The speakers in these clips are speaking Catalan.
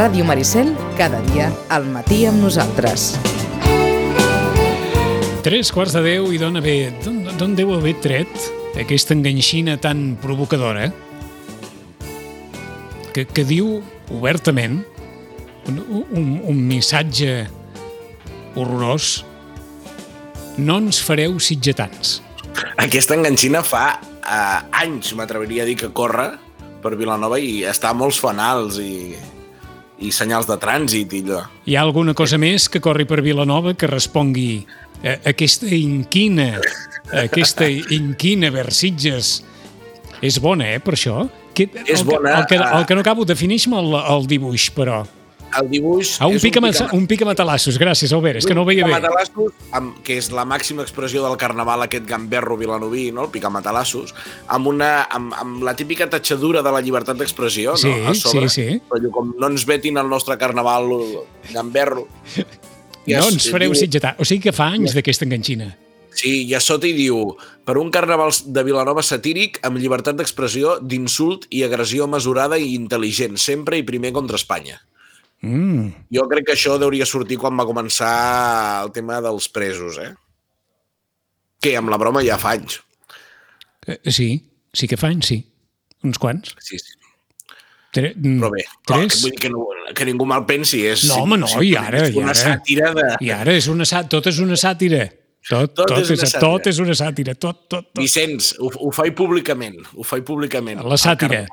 Ràdio Maricel, cada dia al matí amb nosaltres. Tres quarts de deu i dona bé. D'on deu haver tret aquesta enganxina tan provocadora que, que diu obertament un, un, un missatge horrorós no ens fareu sitgetans. Aquesta enganxina fa eh, anys, m'atreviria a dir, que corre per Vilanova i està a molts fanals i, i senyals de trànsit i allò. Hi ha alguna cosa més que corri per Vilanova que respongui a aquesta inquina, aquesta inquina Versitges és bona, eh, per això? Que, És el, bona, El que, el eh. que no acabo, defineix-me el, el dibuix, però. El dibuix... Ah, un, és pica, un, pica- un pica matalassos, gràcies, Albert, és que no ho veia bé. Picamatalassos, amb, que és la màxima expressió del carnaval, aquest gamberro vilanoví, no? el picamatalassos, amb, una, amb, amb la típica tatxadura de la llibertat d'expressió, Sí, no? a sobre. sí, sí. Però com no ens vetin el nostre carnaval gamberro. I No ens fareu diu- sitgetar. O sigui que fa anys d'aquesta enganxina. Sí, i a sota hi diu per un carnaval de Vilanova satíric amb llibertat d'expressió, d'insult i agressió mesurada i intel·ligent, sempre i primer contra Espanya. Mm. Jo crec que això hauria sortir quan va començar el tema dels presos, eh? Que amb la broma ja fa anys. Eh, Sí, sí que fa anys, sí. Uns quants. Sí, sí. Tre mm, Però bé, tres. vull dir que, no, que ningú mal pensi. És, No, home, no, i ara, és i una ara. sàtira de... I ara és una sà... tot és una sàtira. Tot, tot, Tot és una és, sàtira. tot és una sàtira. Tot, tot, tot. Vicenç, ho, ho faig públicament. Ho faig públicament. La sàtira.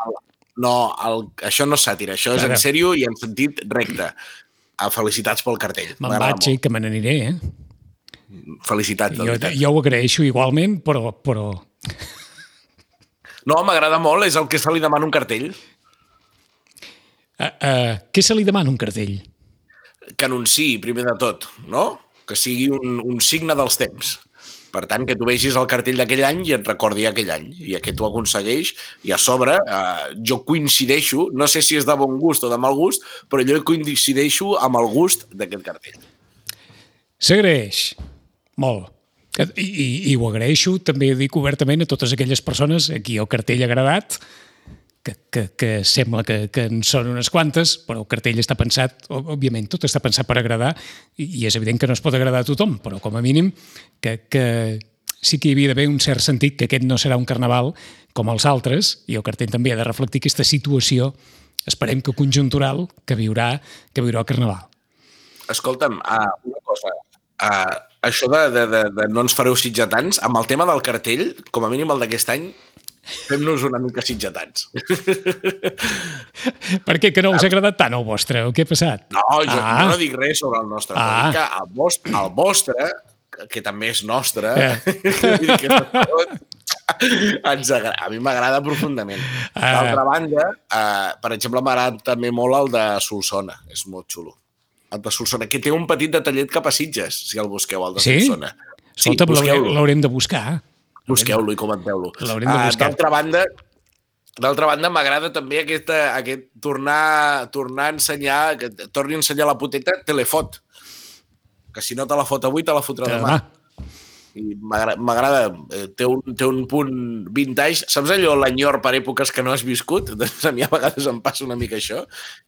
No, el, això no és sàtira, això és en sèrio i en sentit recte. Ah, felicitats pel cartell. Me'n vaig, eh, que me n'aniré, eh? Felicitats, Jo, jo ho agraeixo igualment, però... però... No, m'agrada molt, és el que se li demana un cartell. Uh, uh, què se li demana un cartell? que anunciï, primer de tot, no? Que sigui un, un signe dels temps. Per tant, que tu vegis el cartell d'aquell any i et recordi aquell any. I aquest ho aconsegueix. I a sobre, eh, jo coincideixo, no sé si és de bon gust o de mal gust, però jo coincideixo amb el gust d'aquest cartell. S'agraeix. Molt. I, i, I ho agraeixo, també dic obertament a totes aquelles persones a qui el cartell ha agradat, que, que, que sembla que, que en són unes quantes, però el cartell està pensat, òbviament, tot està pensat per agradar, i, i és evident que no es pot agradar a tothom, però com a mínim que, que sí que hi havia d'haver un cert sentit que aquest no serà un carnaval com els altres, i el cartell també ha de reflectir aquesta situació, esperem que conjuntural, que viurà, que viurà el carnaval. Escolta'm, uh, una cosa. Uh, això de, de, de, de no ens fareu sitgetants, amb el tema del cartell, com a mínim el d'aquest any, fem-nos una mica sitgetants. Per què que no us ha agradat tant el vostre? O què ha passat? No, jo, Ah. no dic res sobre el nostre, Ah. que el vostre, el vostre que, també és nostre, Eh. que tot ens agrada, a mi m'agrada profundament. Ah. D'altra banda, eh, per exemple, m'agrada també molt el de Solsona, és molt xulo. El de Solsona, que té un petit detallet cap a Sitges, si el busqueu, el de Sí? Solsona. Escolta, l'haurem busqueu-lo. l'haurem de buscar. Busqueu-lo i comenteu-lo. Ah. D'altra banda, D'altra banda, m'agrada també aquesta, aquest tornar, tornar a ensenyar, que torni a ensenyar la puteta telefot. Que si no te la fot avui, te la fotrà demà. Demà. I m'agra- m'agrada, eh, té, un, té un punt vintage. Saps allò, l'enyor per èpoques que no has viscut? Doncs a mi a vegades em passa una mica això.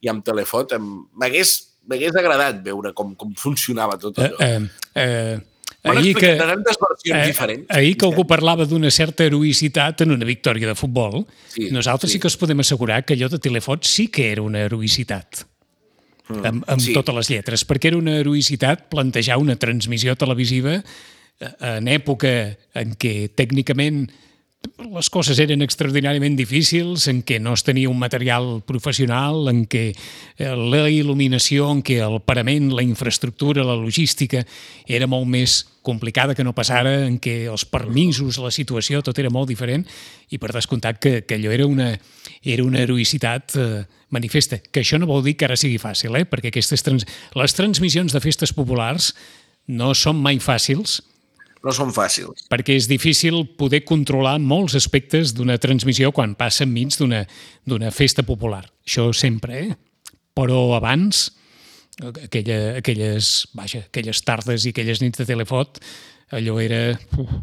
I amb telefot m'hagués m'hagués agradat veure com, com funcionava tot Eh, allò. eh, eh, Ahir que, tantes versions eh, diferents. ahir que algú parlava d'una certa heroïcitat en una victòria de futbol, Sí, nosaltres sí. sí. que us podem assegurar que allò de Telefot sí que era una heroïcitat. amb, amb Mm, sí. totes les lletres, perquè era una heroïcitat plantejar una transmissió televisiva eh, en època en què tècnicament les coses eren extraordinàriament difícils, en què no es tenia un material professional, en què eh, la il·luminació, en què el parament, la infraestructura, la logística era molt més complicada que no passara, en què els permisos, la situació, tot era molt diferent, i per descomptat que, que allò era una, era una heroïcitat eh, manifesta. Que això no vol dir que ara sigui fàcil, eh? perquè aquestes trans... les transmissions de festes populars no són mai fàcils, No són fàcils. perquè és difícil poder controlar molts aspectes d'una transmissió quan passa enmig d'una festa popular. Això sempre, eh? Però abans, aquella, aquelles, vaja, aquelles tardes i aquelles nits de telefot, allò era uf,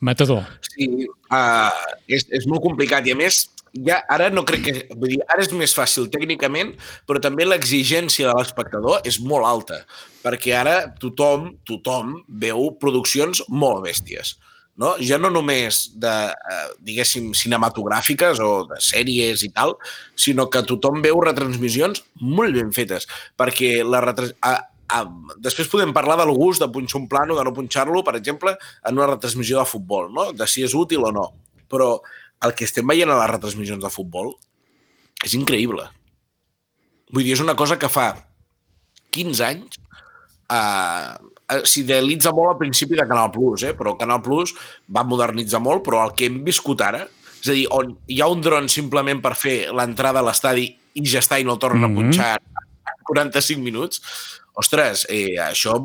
matador. Sí, uh, és, és molt complicat i a més ja, ara no crec que... Vull dir, ara és més fàcil tècnicament, però també l'exigència de l'espectador és molt alta, perquè ara tothom, tothom veu produccions molt bèsties. No? Ja no només de, eh, diguéssim, cinematogràfiques o de sèries i tal, sinó que tothom veu retransmissions molt ben fetes, perquè la retrans... A, a, després podem parlar del gust de punxar un plano, de no punxar-lo, per exemple, en una retransmissió de futbol, no? de si és útil o no. Però el que estem veient a les retransmissions de futbol és increïble. Vull dir, és una cosa que fa 15 anys eh, s'idеalitza molt al principi de Canal Plus, eh? però Canal Plus va modernitzar molt, però el que hem viscut ara, és a dir, on hi ha un dron simplement per fer l'entrada a l'estadi i ja està i no el tornen mm -hmm. a punxar 45 minuts, ostres, eh, això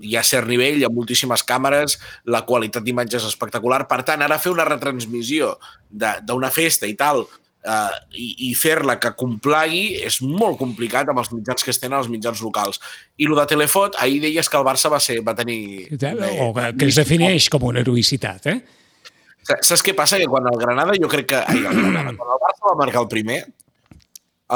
hi ha cert nivell, hi ha moltíssimes càmeres, la qualitat d'imatge és espectacular. Per tant, ara fer una retransmissió d'una festa i tal, eh, i, i fer-la que complagui és molt complicat amb els mitjans que es tenen els mitjans locals. I el de Telefot, ahir deies que el Barça va, ser, va tenir... O que, que es defineix com una heroïcitat, eh? Saps què passa? Que quan el Granada, jo crec que... Ai, el Granada, quan el Barça va marcar el primer,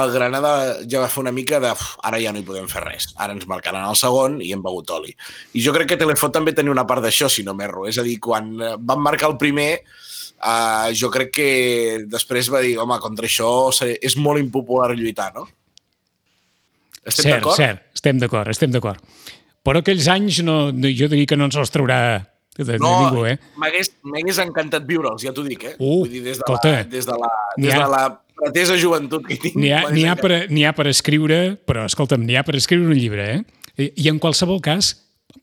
el Granada ja va fer una mica de ara ja no hi podem fer res, ara ens marcaran el segon i hem begut oli. I jo crec que Telefot també tenia una part d'això, si no m'erro. És a dir, quan eh, van marcar el primer, uh, jo crec que després va dir, home, contra això és molt impopular lluitar, no? Estem d'acord? Cert, estem d'acord, estem d'acord. Però aquells anys no, jo diria que no ens els traurà de, de no, ningú, eh? m'hagués encantat viure'ls, ja t'ho dic, eh? Uh, Vull dir, des de escolta, la, des de la, des de la pretesa joventut que tinc. N'hi ha, ha, per, ha per escriure, però escolta'm, n'hi ha per escriure un llibre, eh? I, I en qualsevol cas,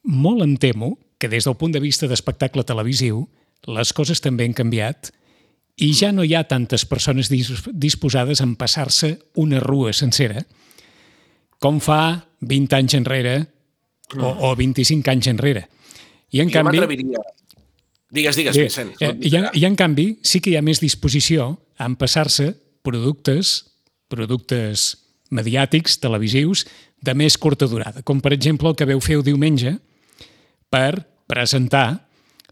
molt em temo que des del punt de vista d'espectacle televisiu les coses també han canviat i ja no hi ha tantes persones disposades a passar-se una rua sencera com fa 20 anys enrere o, o 25 anys enrere. I en jo canvi... Digues, digues, Vicent. Eh, i, en, I en canvi sí que hi ha més disposició a empassar-se productes, productes mediàtics, televisius, de més curta durada, com per exemple el que veu fer el diumenge per presentar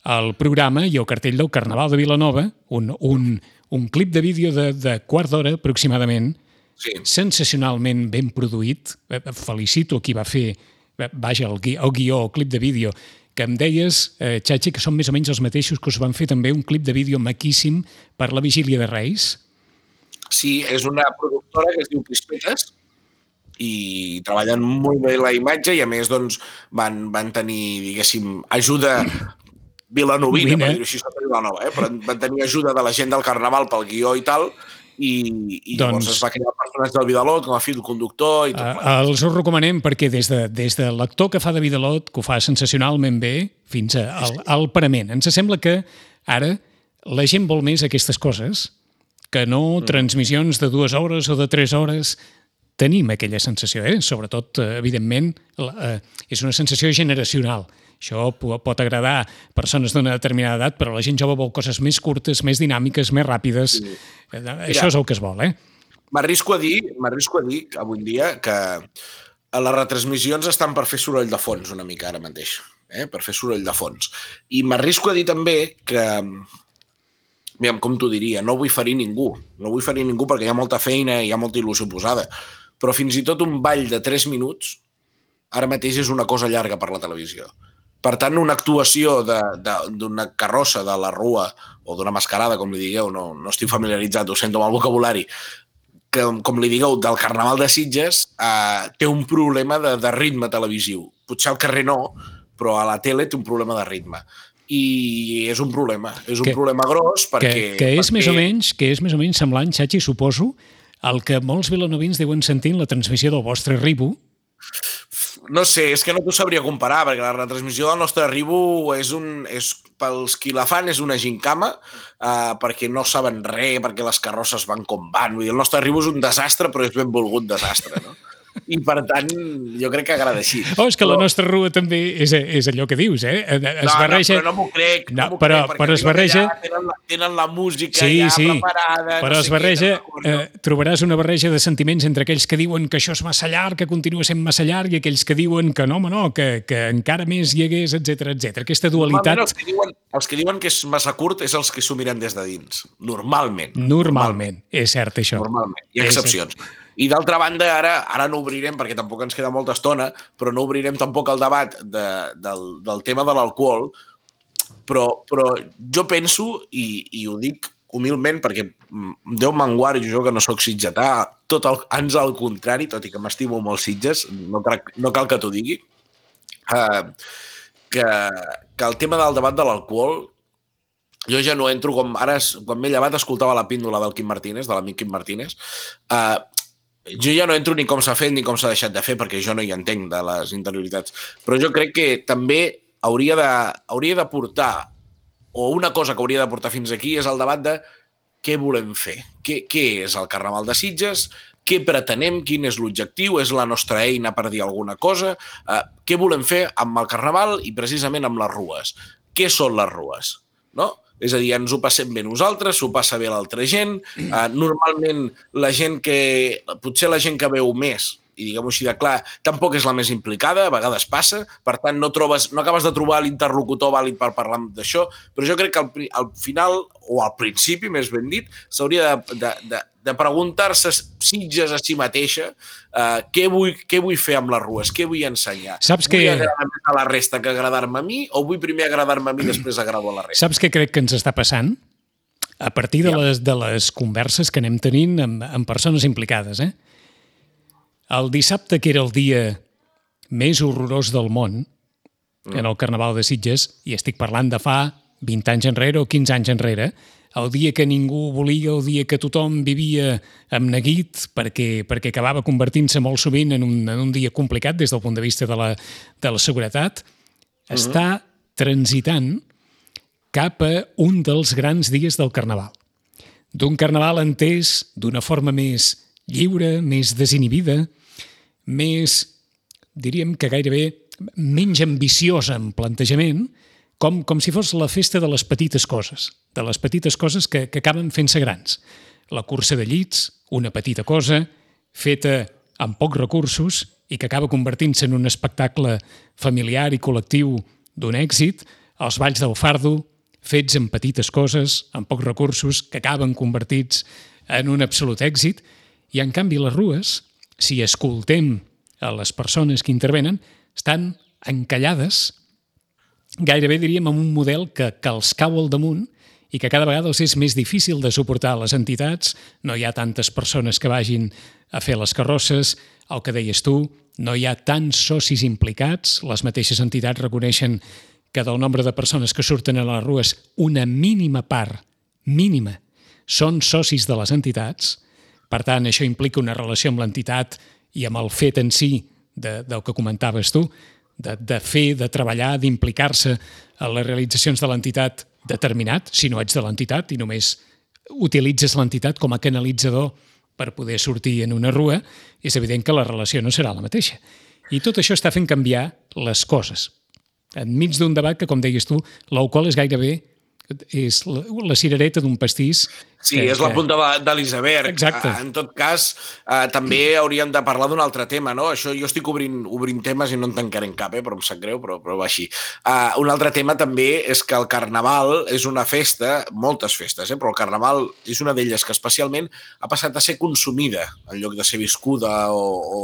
el programa i el cartell del Carnaval de Vilanova, un, un, un clip de vídeo de, de quart d'hora aproximadament, sí. sensacionalment ben produït. Eh, felicito qui va fer, eh, vaja, el, gui, el guió, el clip de vídeo, que em deies, eh, Xachi, que són més o menys els mateixos que us van fer també un clip de vídeo maquíssim per la Vigília de Reis. Sí, és una productora que es diu Crispetes i treballen molt bé la imatge i a més doncs, van, van tenir, diguéssim, ajuda vilanovina, Vine. per dir-ho així, Vilanova, eh? però van tenir ajuda de la gent del Carnaval pel guió i tal, i, i doncs, llavors es va crear el personatge del Vidalot com a fill conductor i tot. Uh, els ho recomanem perquè des de, des de l'actor que fa de Vidalot, que ho fa sensacionalment bé, fins a, al, al parament. Ens sembla que ara la gent vol més aquestes coses que no mm. transmissions de dues hores o de tres hores. Tenim aquella sensació, eh? sobretot, eh, evidentment, eh, és una sensació generacional. Això pot agradar a persones d'una determinada edat, però la gent jove vol coses més curtes, més dinàmiques, més ràpides. Sí. Eh, això és el que es vol, eh? M'arrisco a dir, m'arrisco a dir avui dia que les retransmissions estan per fer soroll de fons una mica ara mateix, eh? per fer soroll de fons. I m'arrisco a dir també que aviam, com t'ho diria, no vull ferir ningú, no vull ferir ningú perquè hi ha molta feina i hi ha molta il·lusió posada, però fins i tot un ball de 3 minuts ara mateix és una cosa llarga per la televisió. Per tant, una actuació d'una carrossa de la rua o d'una mascarada, com li digueu, no, no estic familiaritzat, ho sento amb el vocabulari, que, com li digueu, del Carnaval de Sitges, eh, té un problema de, de ritme televisiu. Potser al carrer no, però a la tele té un problema de ritme i és un problema, és un que, problema gros perquè... Que, que, és perquè... més o menys, que és més o menys semblant, Xachi, suposo, el que molts vilanovins deuen sentir en la transmissió del vostre Ribu. No sé, és que no t'ho sabria comparar, perquè la retransmissió del nostre Ribu és un... És, pels qui la fan és una gincama, uh, perquè no saben res, perquè les carrosses van com van. Vull dir, el nostre Ribu és un desastre, però és ben volgut desastre, no? I per tant jo crec que agrada així. Oh, és que però... la nostra rua també és, és allò que dius, eh? Es no, barreja... no, però no m'ho crec. No, no però, crec, però es barreja... Tenen la, tenen la música sí, ja sí, preparada. Però no es barreja... Què, eh, trobaràs una barreja de sentiments entre aquells que diuen que això és massa llarg, que continua sent massa llarg, i aquells que diuen que no, home, no, que, que encara més hi hagués, etc etc. Aquesta dualitat... Els que, diuen, els que diuen que és massa curt és els que s'ho miren des de dins. Normalment. Normalment. Normalment. És cert, això. Normalment. Hi ha excepcions. I d'altra banda, ara ara no obrirem, perquè tampoc ens queda molta estona, però no obrirem tampoc el debat de, del, del tema de l'alcohol, però, però jo penso, i, i ho dic humilment, perquè Déu m'enguardi jo que no sóc sitgetà, tot el, ans al contrari, tot i que m'estimo molt Sitges, no, cal, no cal que t'ho digui, uh, que, que el tema del debat de l'alcohol jo ja no entro com... Ara, quan m'he llevat, escoltava la píndola del Quim Martínez, de l'amic Quim Martínez. Uh, jo ja no entro ni com s'ha fet ni com s'ha deixat de fer, perquè jo no hi entenc de les interioritats. Però jo crec que també hauria de, hauria de portar, o una cosa que hauria de portar fins aquí, és el debat de què volem fer. Què, què és el Carnaval de Sitges? Què pretenem? Quin és l'objectiu? És la nostra eina per dir alguna cosa? Uh, què volem fer amb el Carnaval i precisament amb les rues? Què són les rues? No? És a dir, ens ho passem bé nosaltres, s'ho passa bé l'altra gent. Uh, normalment la gent que... Potser la gent que veu més, i diguem-ho així de clar, tampoc és la més implicada, a vegades passa, per tant no, trobes, no acabes de trobar l'interlocutor vàlid per parlar d'això, però jo crec que al, al final, o al principi, més ben dit, s'hauria de, de, de, de preguntar-se Sitges a si mateixa uh, què, vull, què vull fer amb les rues, què vull ensenyar. Saps vull que... agradar a la resta que agradar-me a mi o vull primer agradar-me a mi i després agrado a la resta? Saps què crec que ens està passant? A partir de, Ja. les, de les converses que anem tenint amb, amb persones implicades, eh? El dissabte, que era el dia més horrorós del món, en el Carnaval de Sitges, i estic parlant de fa 20 anys enrere o 15 anys enrere, el dia que ningú volia, el dia que tothom vivia amb neguit, perquè, perquè acabava convertint-se molt sovint en un, en un dia complicat des del punt de vista de la, de la seguretat, està transitant cap a un dels grans dies del Carnaval. D'un Carnaval entès d'una forma més lliure, més desinhibida, més, diríem que gairebé menys ambiciosa en plantejament, com, com si fos la festa de les petites coses, de les petites coses que, que acaben fent-se grans. La cursa de llits, una petita cosa, feta amb pocs recursos i que acaba convertint-se en un espectacle familiar i col·lectiu d'un èxit, els balls del fardo, fets amb petites coses, amb pocs recursos, que acaben convertits en un absolut èxit, i en canvi les rues, si escoltem a les persones que intervenen, estan encallades gairebé diríem amb un model que, que els cau al damunt i que cada vegada els és més difícil de suportar les entitats, no hi ha tantes persones que vagin a fer les carrosses, el que deies tu, no hi ha tants socis implicats, les mateixes entitats reconeixen que del nombre de persones que surten a les rues, una mínima part, mínima, són socis de les entitats, per tant, això implica una relació amb l'entitat i amb el fet en si de, del que comentaves tu, de, de fer, de treballar, d'implicar-se en les realitzacions de l'entitat determinat, si no ets de l'entitat i només utilitzes l'entitat com a canalitzador per poder sortir en una rua, és evident que la relació no serà la mateixa. I tot això està fent canviar les coses. Enmig d'un debat que, com deies tu, l'alcohol és gairebé és la, la cirereta d'un pastís. Sí, que, és la punta de, de l'iceberg. Exacte. En tot cas, eh, també hauríem de parlar d'un altre tema, no? Això jo estic obrint, obrint temes i no en tancaré cap, eh? però em sap greu, però, però va així. Uh, un altre tema també és que el Carnaval és una festa, moltes festes, eh? però el Carnaval és una d'elles que especialment ha passat a ser consumida en lloc de ser viscuda o, o,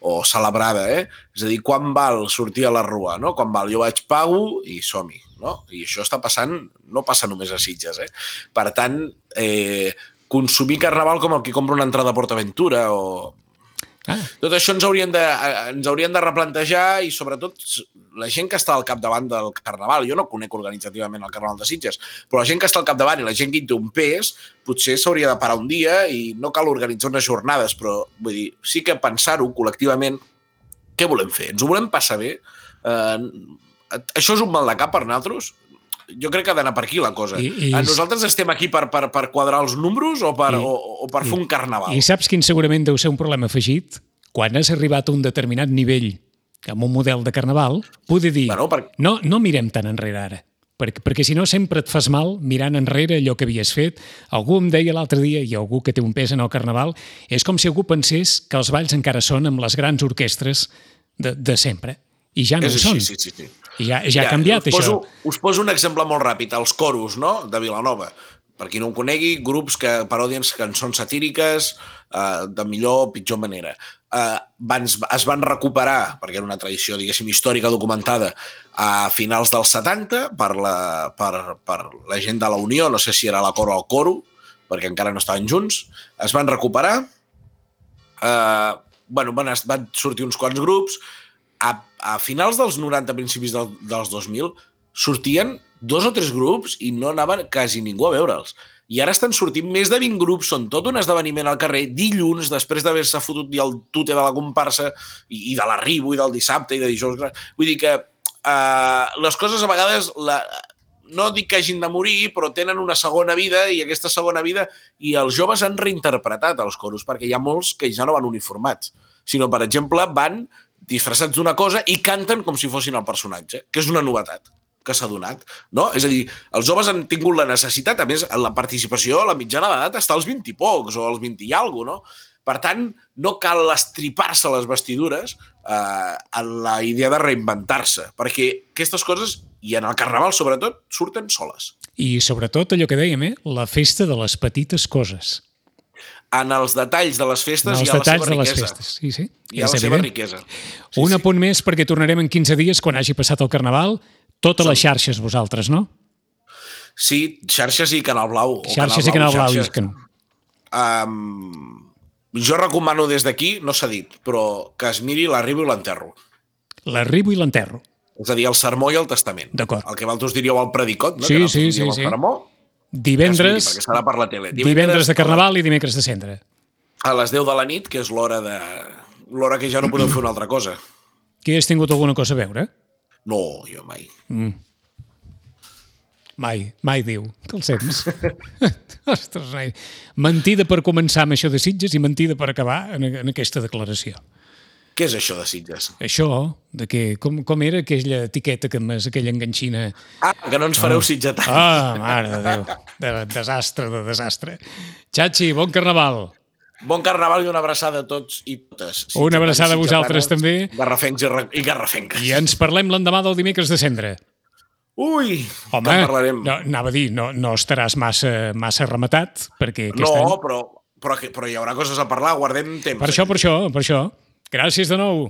o celebrada, eh? És a dir, quan val sortir a la rua, no? Quan val? Jo vaig pago i som-hi, no? I això està passant, no passa només a Sitges, eh? Per tant, eh, consumir carnaval com el que compra una entrada a PortAventura o... Ah, Tot això ens haurien, de, eh, ens haurien de replantejar i sobretot la gent que està al capdavant del carnaval, jo no conec organitzativament el carnaval de Sitges, però la gent que està al capdavant i la gent que té un pes, potser s'hauria de parar un dia i no cal organitzar unes jornades, però vull dir, sí que pensar-ho col·lectivament, què volem fer? Ens ho volem passar bé? Eh, això és un mal de cap per nosaltres? Jo crec que ha d'anar per aquí la cosa. I- i- Eh, Nosaltres estem aquí per, per, per quadrar els números o per, I- o, o per fer un carnaval? I saps quin segurament deu ser un problema afegit? quan has arribat a un determinat nivell amb un model de carnaval, poder dir, Bueno, per- no, no mirem tan enrere ara, perquè, perquè si no sempre et fas mal mirant enrere allò que havies fet. Algú em deia l'altre dia, i algú que té un pes en el carnaval, és com si algú pensés que els balls encara són amb les grans orquestres de, de sempre. I ja no És ho així, són. sí, sí, sí. I ja, ja ha canviat, us poso, això. Us poso un exemple molt ràpid, els coros, no?, de Vilanova. Per qui no ho conegui, grups que parodien cançons satíriques eh, de millor o pitjor manera. Eh, van, es van recuperar, perquè era una tradició, diguéssim, històrica documentada, a finals dels 70 per la, per, per la gent de la Unió, no sé si era la Coro o el Coro, perquè encara no estaven junts, es van recuperar, eh, bueno, van, van sortir uns quants grups, a, a finals dels 90, principis del, dels 2000, sortien dos o tres grups i no anava quasi ningú a veure'ls. I ara estan sortint més de 20 grups, són tot un esdeveniment al carrer, dilluns, després d'haver-se fotut el tute de la comparsa i, i de l'arribo i del dissabte i de dijous. Vull dir que uh, les coses a vegades, la, no dic que hagin de morir, però tenen una segona vida i aquesta segona vida, i els joves han reinterpretat els coros, perquè hi ha molts que ja no van uniformats, sinó, per exemple, van disfressats d'una cosa i canten com si fossin el personatge, que és una novetat que s'ha donat, no? És a dir, els joves han tingut la necessitat, a més, la participació, la mitjana d'edat està als 20 i pocs, o als 20 i alguna no? Per tant, no cal estripar-se les vestidures eh, en la idea de reinventar-se, perquè aquestes coses, i en el carnaval sobretot, surten soles. I sobretot allò que dèiem, eh? la festa de les petites coses. En els detalls de les festes els hi ha la seva de les riquesa. festes. Sí, sí. Hi ha és la seva evident. riquesa. Sí, Un apunt més perquè tornarem en 15 dies quan hagi passat el Carnaval. Totes les xarxes vosaltres, no? Sí, xarxes i Canal Blau. o Xarxes i Canal Blau. i xarxes. és que no. Um, jo recomano des d'aquí, no s'ha dit, però que es miri l'arribo i l'enterro. L'arribo i l'enterro. És a dir, el sermó i el testament. D'acord. El que vosaltres diríeu al predicot, no? Sí, que sí, sí, diríeu sí. sermó, Divendres, perquè serà per la tele. divendres de Carnaval i dimecres de cendre. A les 10 de la nit, que és l'hora de l'hora que ja no podeu fer una altra cosa. Que has tingut alguna cosa a veure? No, jo mai. Mai, mai diu, que el sents. Ostres, noi. Mentida per començar amb això de Sitges i mentida per acabar en, en aquesta declaració. Què és això de Sitges? Això, de que, com, com era aquella etiqueta que més, aquella enganxina... Ah, que no ens fareu sitgetar. Ah, mare de Déu, de desastre, de desastre. Xachi, bon carnaval. Bon carnaval i una abraçada a tots i totes. Una abraçada a vosaltres, també. Garrafencs i, i garrafenques. I ens parlem l'endemà del dimecres de cendre. Ui, Home, que en parlarem. no, anava a dir, no, no estaràs massa, massa rematat, perquè aquest No, any... però, però, però hi haurà coses a parlar, guardem temps. Per això, per això, per això. Gràcies de nou.